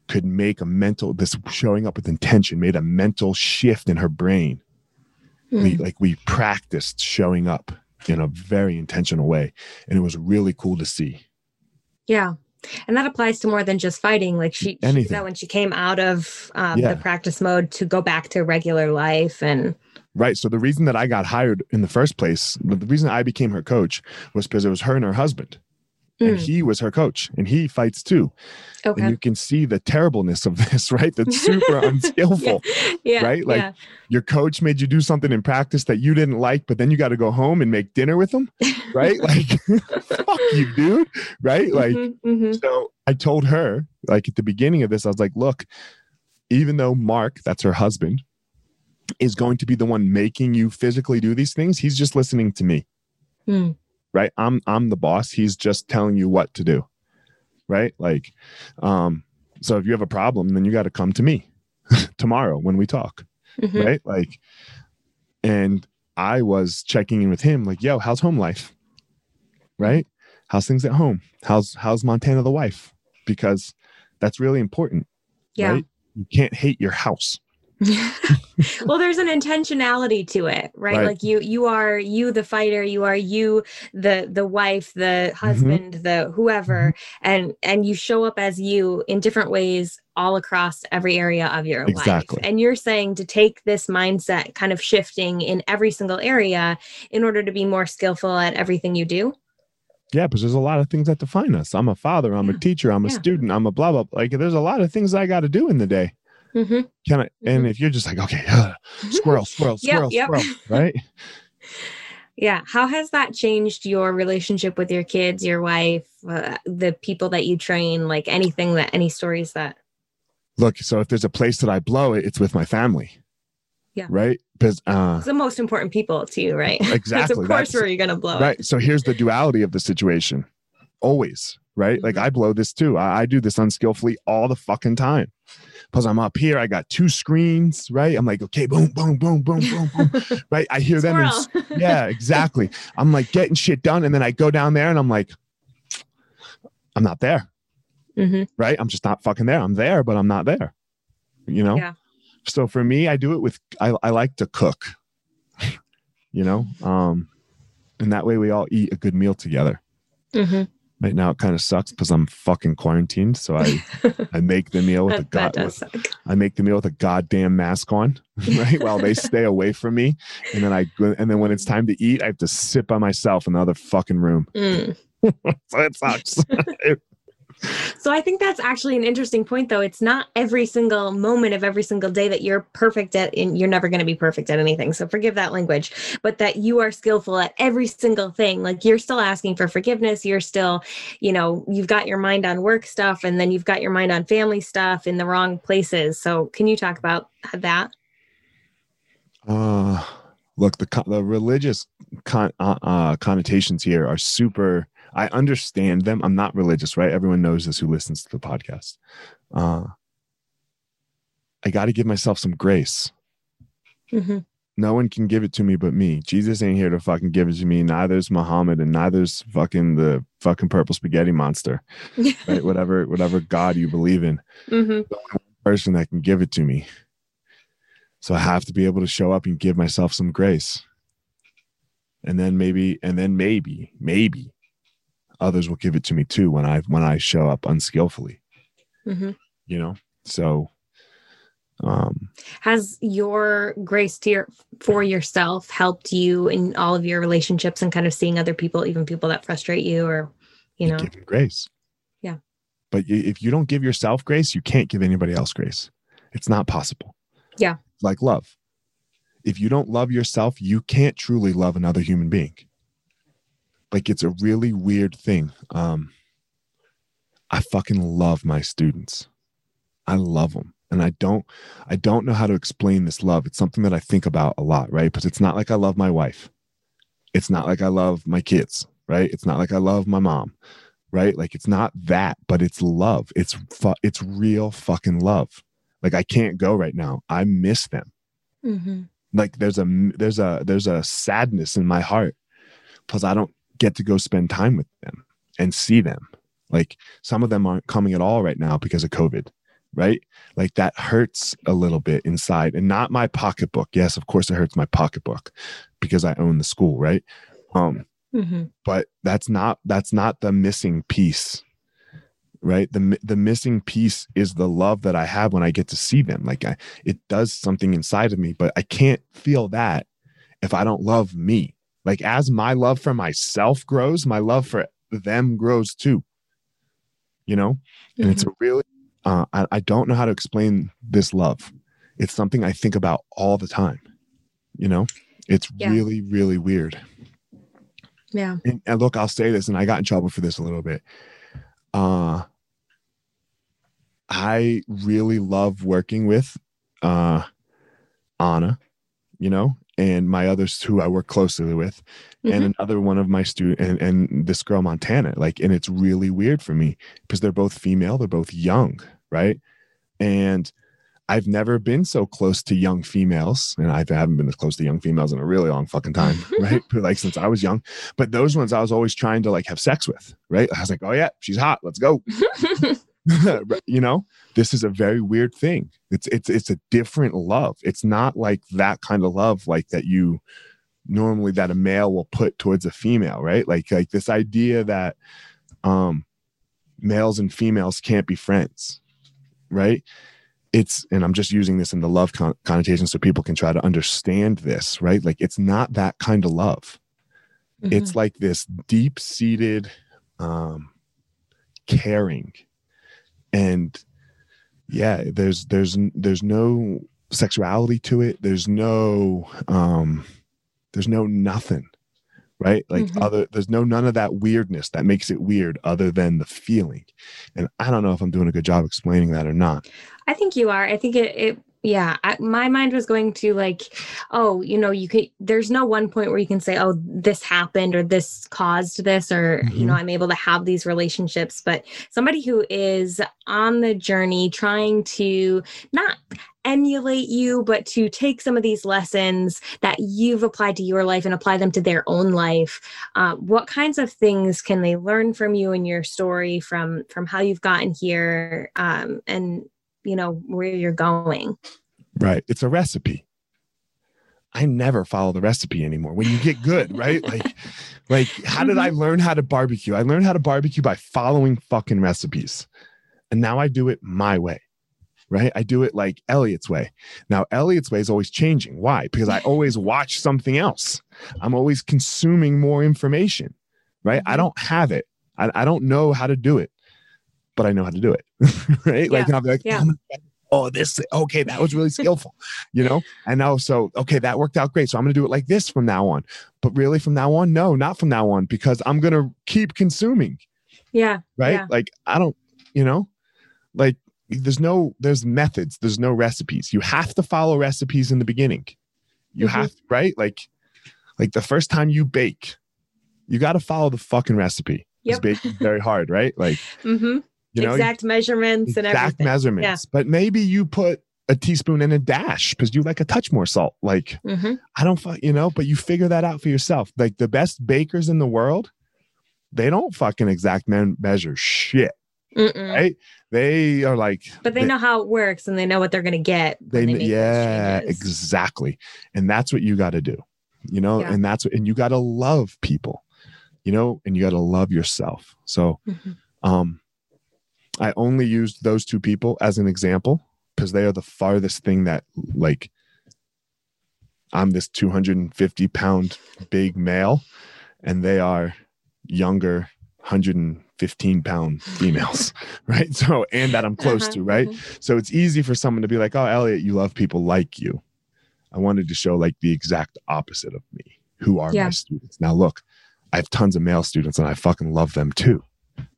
could make a mental, this showing up with intention made a mental shift in her brain. Mm. We, like we practiced showing up in a very intentional way. And it was really cool to see. Yeah. And that applies to more than just fighting. Like she, Anything. she that when she came out of um, yeah. the practice mode to go back to regular life and Right. So the reason that I got hired in the first place, the reason I became her coach was because it was her and her husband. Mm. And he was her coach and he fights too. Okay. And you can see the terribleness of *laughs* this, right? That's super *laughs* unskillful. yeah. yeah. Right. Like yeah. your coach made you do something in practice that you didn't like, but then you got to go home and make dinner with them. Right. *laughs* like, fuck you, dude. Right. Like, mm-hmm, mm-hmm. so I told her, like at the beginning of this, I was like, look, even though Mark, that's her husband, is going to be the one making you physically do these things, he's just listening to me. Mm right? I'm i'm the boss. He's just telling you what to do right? Like um so if you have a problem then you got to come to me *laughs* tomorrow when we talk mm-hmm. right? Like and i was checking in with him like yo how's home life? Right? How's things at home? How's how's montana the wife? Because that's really important yeah. right? you can't hate your house *laughs* well there's an intentionality to it right? right? like you you are you the fighter you are you the the wife the mm-hmm. husband mm-hmm. the whoever mm-hmm. and and you show up as you in different ways all across every area of your exactly. life and you're saying to take this mindset kind of shifting in every single area in order to be more skillful at everything you do yeah, because there's a lot of things that define us. I'm a father, I'm yeah. a teacher, I'm a student, I'm a blah blah. Like there's a lot of things I got to do in the day. Mm-hmm. Can I? Mm-hmm. And if you're just like, okay, *laughs* uh, squirrel, squirrel, *laughs* squirrel, yep, yep. squirrel, *laughs* right? yeah. How has that changed your relationship with your kids, your wife, uh, the people that you train? Like anything that, any stories that? Look, so if there's a place that I blow it, it's with my family. Yeah. Right. Because uh, it's the most important people to you, right? Exactly. of course, where you're gonna blow. Right. It. So here's the duality of the situation. Always, right? Mm-hmm. Like I blow this too. I, I do this unskillfully all the fucking time because I'm up here. I got two screens, right? I'm like, okay, boom, boom, boom, boom, boom, boom, *laughs* right? I hear them. And, yeah, exactly. I'm like getting shit done. And then I go down there and I'm like, I'm not there. Mm-hmm. Right? I'm just not fucking there. I'm there, but I'm not there. You know? Yeah. So for me, I do it with, I, I like to cook, *laughs* you know? Um, and that way we all eat a good meal together. Mm-hmm. Right now it kind of sucks because I'm fucking quarantined. So I *laughs* I make the meal with a god with, I make the meal with a goddamn mask on, *laughs* right? While they stay away from me. And then I and then when it's time to eat, I have to sit by myself in the other fucking room. Mm. *laughs* so it sucks. So I think that's actually an interesting point though. It's not every single moment of every single day that you're perfect at and you're never going to be perfect at anything. So forgive that language, but that you are skillful at every single thing. Like you're still asking for forgiveness, you're still, you know, you've got your mind on work stuff and then you've got your mind on family stuff in the wrong places. So can you talk about that? Uh look, the the religious con- uh, uh, connotations here are super I understand them. I'm not religious, right? Everyone knows this who listens to the podcast. Uh, I got to give myself some grace. Mm-hmm. No one can give it to me but me. Jesus ain't here to fucking give it to me. Neither's Muhammad, and neither's fucking the fucking purple spaghetti monster, *laughs* right? whatever, whatever God you believe in. Mm-hmm. Person that can give it to me. So I have to be able to show up and give myself some grace. And then maybe, and then maybe, maybe others will give it to me too when I when I show up unskillfully. Mm-hmm. You know, so um has your grace to your for yourself helped you in all of your relationships and kind of seeing other people even people that frustrate you or you know? give grace. Yeah. But if you don't give yourself grace you can't give anybody else grace. It's not possible. Yeah. Like love. If you don't love yourself you can't truly love another human being like it's a really weird thing. Um, I fucking love my students. I love them. And I don't I don't know how to explain this love. It's something that I think about a lot, right? Because it's not like I love my wife. It's not like I love my kids, right? It's not like I love my mom, right? Like it's not that, but it's love. It's fu- it's real fucking love. Like I can't go right now. I miss them. Mm-hmm. Like there's a there's a there's a sadness in my heart because I don't get to go spend time with them and see them. Like some of them aren't coming at all right now because of COVID, right? Like that hurts a little bit inside and not my pocketbook. Yes, of course it hurts my pocketbook because I own the school, right? Um mm-hmm. but that's not that's not the missing piece. Right? The the missing piece is the love that I have when I get to see them. Like I it does something inside of me, but I can't feel that if I don't love me. Like as my love for myself grows, my love for them grows too. You know? And mm-hmm. it's a really uh, I, I don't know how to explain this love. It's something I think about all the time. You know, it's yeah. really, really weird. Yeah. And, and, look, I'll say this, and I got in trouble for this a little bit. Uh, I really love working with uh, Anna, you know, and my others who I work closely with, mm-hmm. and another one of my student and, and this girl Montana. Like, and it's really weird for me because they're both female, they're both young, right? And I've never been so close to young females, and I haven't been as close to young females in a really long fucking time, *laughs* right? like since I was young. But those ones I was always trying to like have sex with, right? I was like, oh yeah, she's hot, let's go. *laughs* *laughs* you know, this is a very weird thing. It's it's it's a different love. It's not like that kind of love like that you normally that a male will put towards a female, right? Like like this idea that um males and females can't be friends, right? It's, and I'm just using this in the love con- connotation so people can try to understand this, right? Like it's not that kind of love. Mm-hmm. It's like this deep seated um, caring. And yeah, there's, there's, there's no sexuality to it. There's no, um, there's no nothing right like mm-hmm. other there's no none of that weirdness that makes it weird other than the feeling and i don't know if i'm doing a good job explaining that or not i think you are i think it, it yeah I, my mind was going to like oh you know you could there's no one point where you can say oh this happened or this caused this or mm-hmm. you know mm-hmm. i'm able to have these relationships but somebody who is on the journey trying to not emulate you, but to take some of these lessons that you've applied to your life and apply them to their own life. Uh, what kinds of things can they learn from you and your story from from how you've gotten here um, and you know where you're going? Right, it's a recipe. I never follow the recipe anymore. When you get good, right? *laughs* Like, like how did I mm-hmm. learn how to barbecue? I learned how to barbecue by following fucking recipes, and now I do it my way right? I do it like Eliot's way. Now, Eliot's way is always changing. Why? Because I always *laughs* watch something else. I'm always consuming more information, right? I mm-hmm. don't have it. I, I don't know how to do it, but I know how to do it, *laughs* right? Yeah. Like, I'll be like, yeah. oh, this, okay, that was really skillful, you know? And now, so, okay, that worked out great. So I'm going to do it like this from now on. But really, from now on, no, not from now on, because I'm going to keep consuming. Yeah. Right. Yeah. Like, I don't, you know, like there's no there's methods there's no recipes you have to follow recipes in the beginning you mm-hmm. have right like like the first time you bake you got to follow the fucking recipe yep. baking very hard right like *laughs* mm-hmm. You know exact measurements exact and exact measurements yeah. but maybe you put a teaspoon and a dash because you like a touch more salt like mm-hmm. i don't you know but you figure that out for yourself like the best bakers in the world they don't fucking exact man measure shit Mm-mm. right? They are like, but they, they, know how it works and they know what they're going to get. They, they yeah, exactly. And that's what you got to do, you know, yeah. and that's what, and you got to love people, you know, and you got to love yourself. So, mm-hmm. um, I only used those two people as an example because they are the farthest thing that like I'm this 250 pound big male and they are younger 115 pound females, *laughs* right? So, and that I'm close uh-huh, to, right? Uh-huh. So it's easy for someone to be like, oh, Eliot, you love people like you. I wanted to show like the exact opposite of me, who are yeah. my students. Now, look, I have tons of male students and I fucking love them too,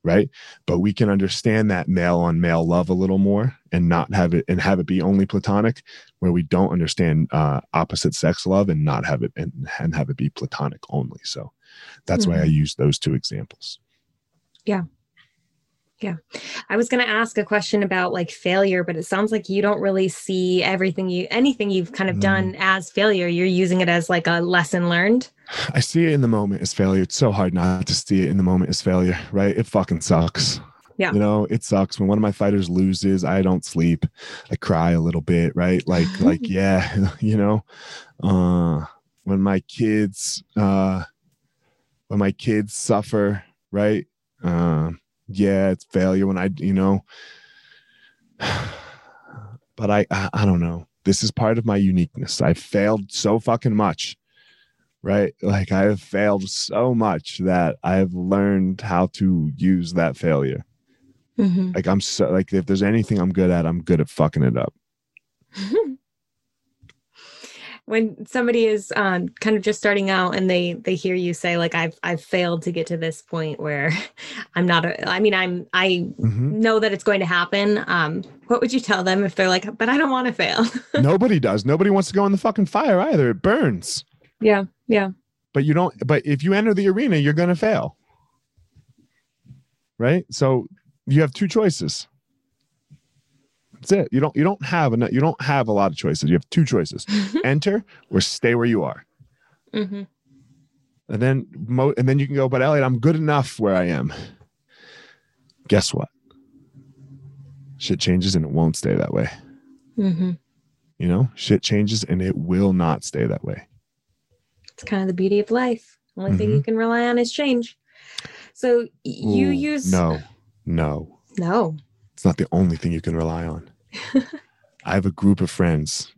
right? But we can understand that male on male love a little more and not have it and have it be only platonic, where we don't understand uh, opposite sex love and not have it and, and have it be platonic only. So that's mm-hmm. why I mm-hmm. use those two examples. Yeah. Yeah. I was going to ask a question about like failure, but it sounds like you don't really see everything you, anything you've kind of Mm. done as failure. You're using it as like a lesson learned. I see it in the moment as failure. It's so hard not to see it in the moment as failure, right? It fucking sucks. Yeah. You know, it sucks when one of my fighters loses. I don't sleep. I cry a little bit, right? Like, *laughs* like, yeah, *laughs* you know, uh, when my kids, uh, when my kids suffer, right? Um, yeah, it's failure when I, you know, *sighs* but I, I, I don't know. This is part of my uniqueness. I failed so fucking much right? Like I have failed so much that I've learned how to use that failure. Mhm. Like I'm so like if there's anything I'm good at, I'm good at fucking it up. *laughs* when somebody is um, kind of just starting out and they they hear you say like I've I've failed to get to this point where *laughs* I'm not a I mean I'm I Mhm. know that it's going to happen. Um, what would you tell them if they're like, but I don't want to fail? *laughs* Nobody does. Nobody wants to go in the fucking fire either. It burns. yeah, yeah. But you don't but if you enter the arena, you're gonna fail. Right? So you have two choices. That's it. You don't you don't have enough you don't have a lot of choices. You have two choices. *laughs* Enter or stay where you are. hmm And then mo- and then you can go, but Eliot, I'm good enough where I am. Guess what? Shit changes and it won't stay that way. hmm You know, shit changes and it will not stay that way. It's kind of the beauty of life. Only thing you can rely on is change. So you Ooh, use no, no. no. It's not the only thing you can rely on. *laughs* I have a group of friends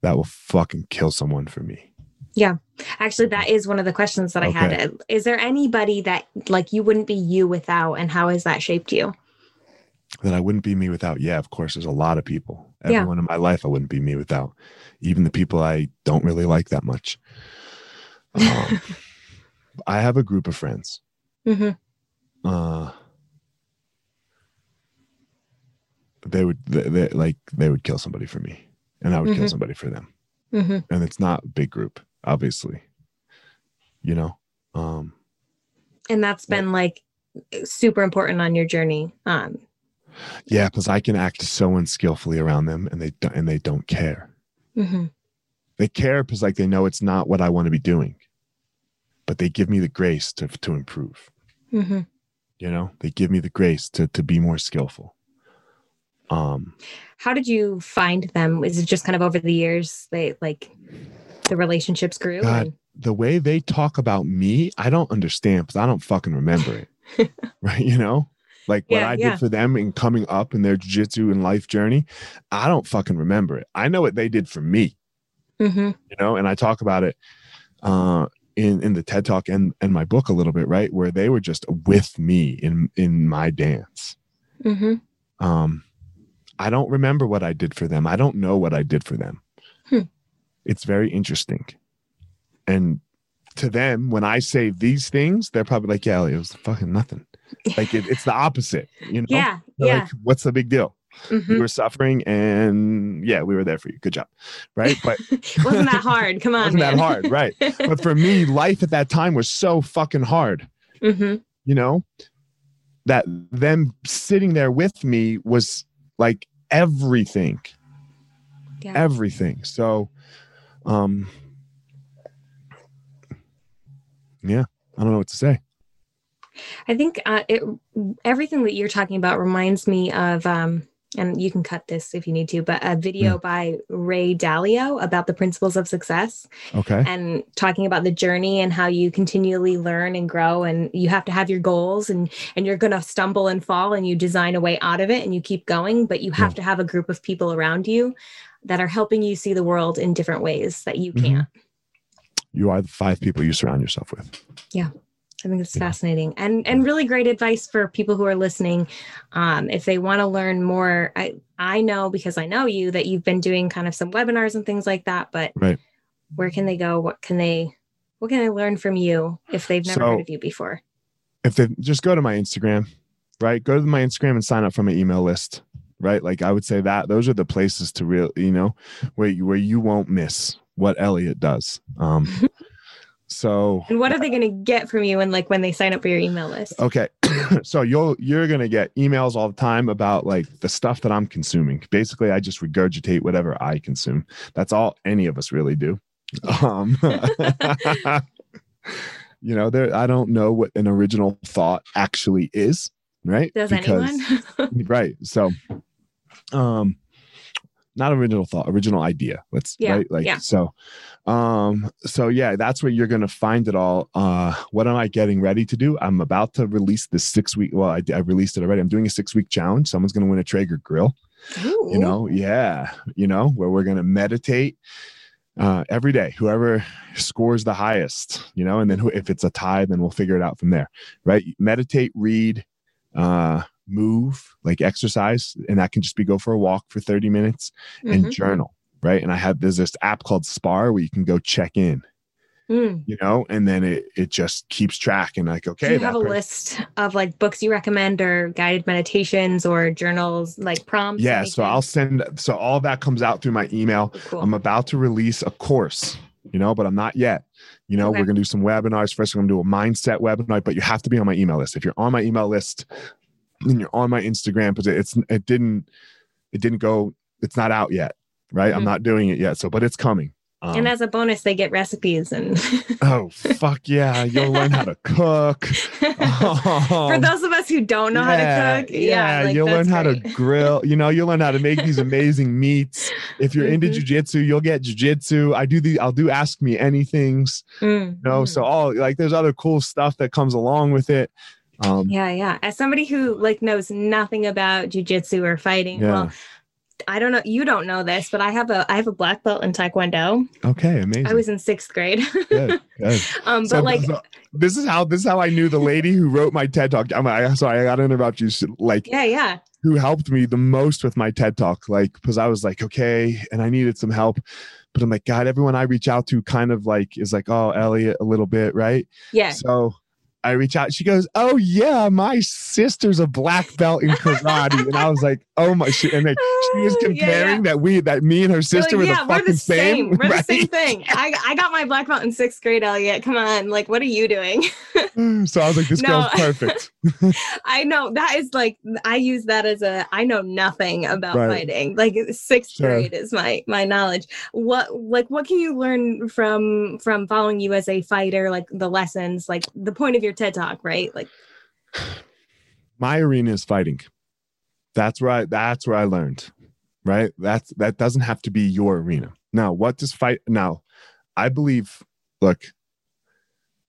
that will fucking kill someone for me. Yeah. Actually, that is one of the questions that I had. Is there anybody that like you wouldn't be you without, and how has that shaped you? That I wouldn't be me without. Yeah, of course, there's a lot of people. Yeah. Everyone in my life, I wouldn't be me without. Even the people I don't really like that much. *laughs* Um, I have a group of friends. hmm Uh, they would, they, they, like, they would kill somebody for me, and I would kill Mhm. somebody for them. hmm And it's not a big group, obviously. You know, um, And that's been like super important on your journey. Um, yeah, because I can act so unskillfully around them, and they don't, and they don't care. mhm. They care because like they know it's not what I want to be doing, but they give me the grace to to improve. Mhm. You know, they give me the grace to to be more skillful. Um, How did you find them? Is it just kind of over the years they like the relationships grew? God. and- the way they talk about me, I don't understand because I don't fucking remember it. *laughs* right? You know, like what Yeah, I yeah. did for them in coming up in their jiu-jitsu and life journey, I don't fucking remember it. I know what they did for me, Mhm. you know, and I talk about it uh in in the TED Talk and and my book a little bit, right? Where they were just with me in in my dance. Mhm. Um I don't remember what I did for them. I don't know what I did for them. Hmm. It's very interesting. And to them, when I say these things, they're probably like, yeah, it was fucking nothing. *laughs* Like it, it's the opposite, you know? Yeah. They're Yeah. Like, what's the big deal? Mhm. You were suffering and yeah, we were there for you. Good job. Right. But *laughs* Wasn't that hard? Come on, wasn't that hard. Right. *laughs* But for me, life at that time was so fucking hard, hmm you know, that them sitting there with me was like everything. Yeah. Everything. So um yeah, I don't know what to say. I think uh, it everything that you're talking about reminds me of, um, and you can cut this if you need to, but a video by Ray Dalio about the principles of success Okay. and talking about the journey and how you continually learn and grow, and you have to have your goals, and and you're gonna stumble and fall, and you design a way out of it, and you keep going, but you have Yeah. to have a group of people around you that are helping you see the world in different ways that you Mhm. can't. You are the five people you surround yourself with. I think it's fascinating and and really great advice for people who are listening. Um, if they want to learn more, I I know because I know you that you've been doing kind of some webinars and things like that. But Right. where can they go? What can they what can they learn from you if they've never So- heard of you before? if they just go to my Instagram, right? Go to my Instagram and sign up for my email list, right? Like I would say that those are the places to real, you know, where you, where you won't miss what Eliot does. Um, *laughs* so And what are they going to get from you when like when they sign up for your email list? okay *clears throat* so you'll you're gonna get emails all the time about like the stuff that i'm consuming. Basically i just regurgitate whatever i consume. That's all any of us really do. Um *laughs* you know there i don't know what an original thought actually is right? Does anyone? *laughs* right so um not original thought original idea. Let's Yeah, right? Like yeah. so um so yeah that's where you're gonna find it all. Uh what am i getting ready to do? I'm about to release this six week well i, I released it already. I'm doing a six week challenge. Someone's gonna win a traeger grill. You know? Yeah. You know where we're gonna meditate uh, every day. Whoever scores the highest you know and then who, if it's a tie then we'll figure it out from there right? Meditate read uh move like exercise and that can just be go for a walk for 30 minutes and Mhm. journal right and i have there's this app called spar where you can go check in Mm. you know and then it it just keeps track and like okay Do you have a per- list of like books you recommend or guided meditations or journals like prompts? yeah so i'll send so all that comes out through my email Cool. I'm about to release a course, you know, but I'm not yet. You know, Okay. we're gonna do some webinars. First, we're gonna do a mindset webinar, but you have to be on my email list. If you're on my email list, then you're on my Instagram, but it's it didn't it didn't go, it's not out yet, right? I'm Mhm. not doing it yet. So, but it's coming. Um, and as a bonus, they get recipes and *laughs* oh fuck yeah, you'll learn how to cook. *laughs* for those of us who don't know how to cook, yeah, like, you'll learn how to grill. You know, you'll learn how to make these *laughs* amazing meats. If you're into Mhm. jujitsu, you'll get jujitsu. I do the, I'll do ask me anything's. Mm, You know, mm. so all like there's other cool stuff that comes along with it. Um, Yeah, yeah. As somebody who like knows nothing about jujitsu or fighting, Yeah. well, I don't know. You don't know this, but I have a I have a black belt in Taekwondo. okay, amazing. I was in sixth grade. good, good. *laughs* um, but So- like, so this is how this is how I knew the lady who wrote my TED talk. I'm I, sorry, I got to interrupt you. Like yeah, yeah. who helped me the most with my TED talk, like because I was like, okay, and I needed some help. But I'm like, God, everyone I reach out to kind of like is like, oh, Eliot, a little bit, right? Yeah. So I reach out. She goes, "Oh yeah, my sister's a black belt in karate," and I was like, "Oh my!" She, and like, she was Oh, yeah, comparing yeah. that we that me and her sister like, were yeah, the we're fucking the same. We're right? the same thing. I, I got my black belt in sixth grade, Eliot. Come on. Like, what are you doing? *sighs* so I was like, "This No. girl's perfect." *laughs* I know that is like I use that as a I know nothing about Right. fighting. Like sixth Sure. grade is my my knowledge. What like what can you learn from from following you as a fighter? Like the lessons, like the point of your TED talk, right? Like my arena is fighting. That's where I, that's where I learned, right? That's that doesn't have to be your arena. Now, what does fight? Now, I believe. Look,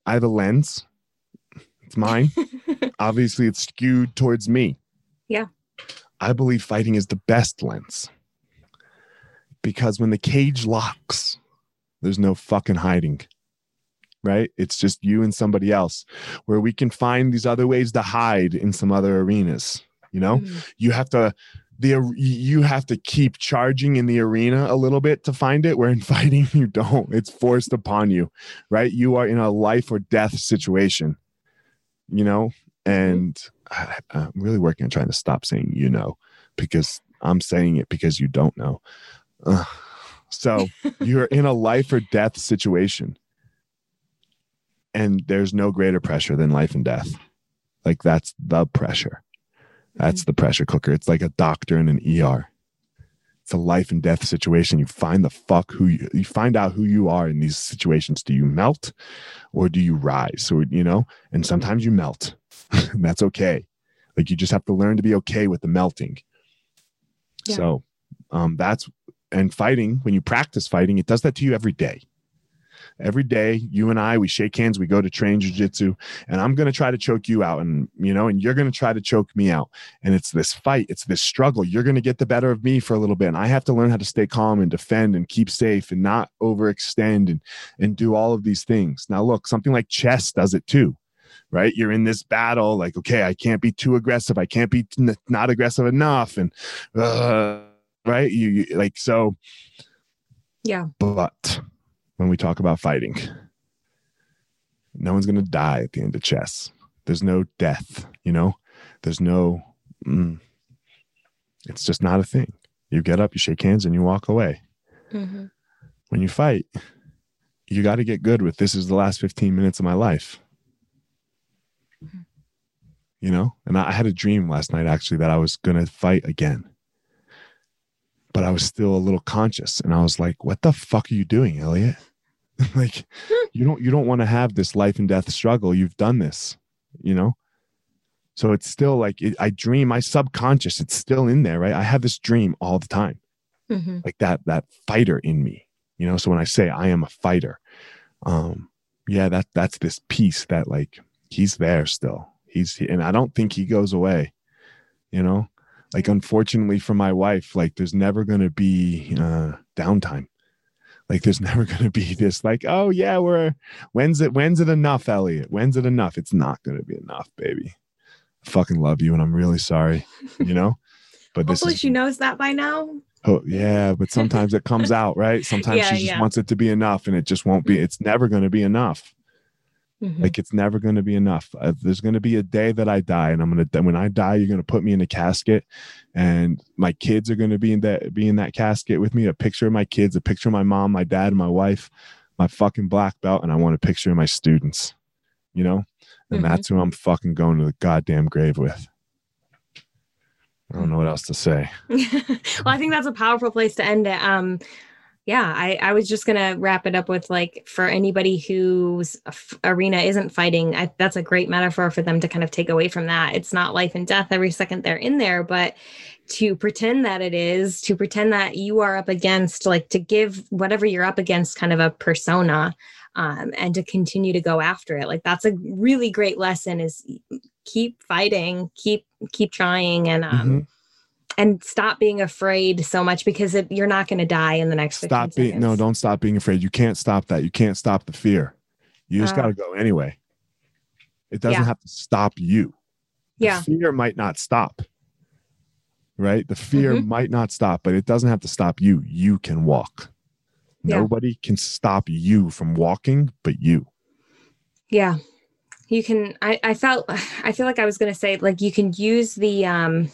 I have a lens. It's mine. *laughs* Obviously, it's skewed towards me. Yeah. I believe fighting is the best lens because when the cage locks, there's no fucking hiding. Right? It's just you and somebody else where we can find these other ways to hide in some other arenas. You know, mm, you have to the you have to keep charging in the arena a little bit to find it where *laughs* in fighting you don't. It's forced upon you right? You are in a life or death situation you know? And I, i'm really working on trying to stop saying you know because i'm saying it because you don't know. So *laughs* you're in a life or death situation and there's no greater pressure than life and death like that's the pressure that's the pressure cooker. It's like a doctor in an ER. It's a life and death situation. You find the fuck who you, you find out who you are in these situations. Do you melt or do you rise? So, you know, and sometimes you melt. and *laughs* that's okay. Like you just have to learn to be okay with the melting. Yeah. So, um, that's and fighting, when you practice fighting, it does that to you every day. Every day, you and I, we shake hands, we go to train jujitsu, and I'm going to try to choke you out, and you know, and you're going to try to choke me out. And it's this fight, it's this struggle. You're going to get the better of me for a little bit, and I have to learn how to stay calm and defend and keep safe and not overextend and and do all of these things. Now, look, something like chess does it too, right? You're in this battle, like, okay, I can't be too aggressive, I can't be not aggressive enough, and uh, right, you, you like so. yeah. But when we talk about fighting, no one's going to die at the end of chess. There's no death, you know? There's no, mm, it's just not a thing. You get up, you shake hands, and you walk away. Mhm. When you fight, you got to get good with this is the last 15 minutes of my life. Mm-hmm. You know, and I had a dream last night actually that I was going to fight again. But I was still a little conscious and I was like, what the fuck are you doing, Eliot? *laughs* like you don't you don't want to have this life and death struggle. You've done this, you know? So it's still like it, I dream, my subconscious, it's still in there, right? I have this dream all the time. Mm-hmm. Like that that fighter in me. You know, so when I say I am a fighter, um yeah, that that's this piece that like he's there still. He's and I don't think he goes away. You know? Like unfortunately for my wife, like there's never going to be uh downtime. Like there's *laughs* never going to be this like, oh yeah, we're when's it when's it enough, Eliot? When's it enough? It's not going to be enough, baby. I fucking love you and I'm really sorry, you know? *laughs* But this Hopefully is she knows that by now. Oh yeah, but sometimes it comes *laughs* out, right? Sometimes Yeah, she just yeah. wants it to be enough and it just won't be. It's never going to be enough. Mhm. Like it's never going to be enough. Uh, there's going to be a day that I die and I'm going to when I die you're going to put me in a casket and my kids are going to be in that be in that casket with me, a picture of my kids, a picture of my mom, my dad, and my wife, my fucking black belt and I want a picture of my students. You know? And Mhm. that's who I'm fucking going to the goddamn grave with. I don't know what else to say. *laughs* well, I think that's a powerful place to end it. Um, yeah, I, I was just gonna wrap it up with like for anybody whose f- arena isn't fighting, I, that's a great metaphor for them to kind of take away from that. It's not life and death every second they're in there, but to pretend that it is, to pretend that you are up against, like to give whatever you're up against kind of a persona, um, and to continue to go after it. Like that's a really great lesson. Is keep fighting, keep keep trying, and um, Mhm. And stop being afraid so much because it, you're not going to die in the next stop being no don't stop being afraid. You can't stop that. You can't stop the fear. You just Uh. got to go anyway. It doesn't Yeah. have to stop you. The yeah. fear might not stop right? The fear Mhm. might not stop but it doesn't have to stop you. You can walk. Yeah. nobody can stop you from walking but you. Yeah. You can i i felt *sighs* i feel like i was going to say like you can use the um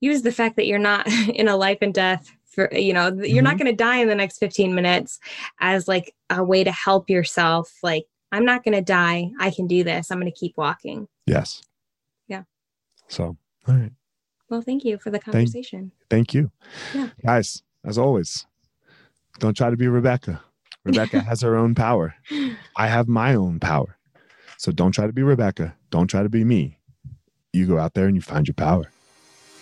use the fact that you're not *laughs* in a life and death for you know you're not Mm-hmm. going to die in the next 15 minutes as like a way to help yourself like i'm not going to die i can do this i'm going to keep walking yes Yeah. so all right well thank you for the conversation thank you Yeah. guys as always don't try to be rebecca rebecca *laughs* has her own power I have my own power. So don't try to be Rebecca. Don't try to be me. You go out there and you find your power.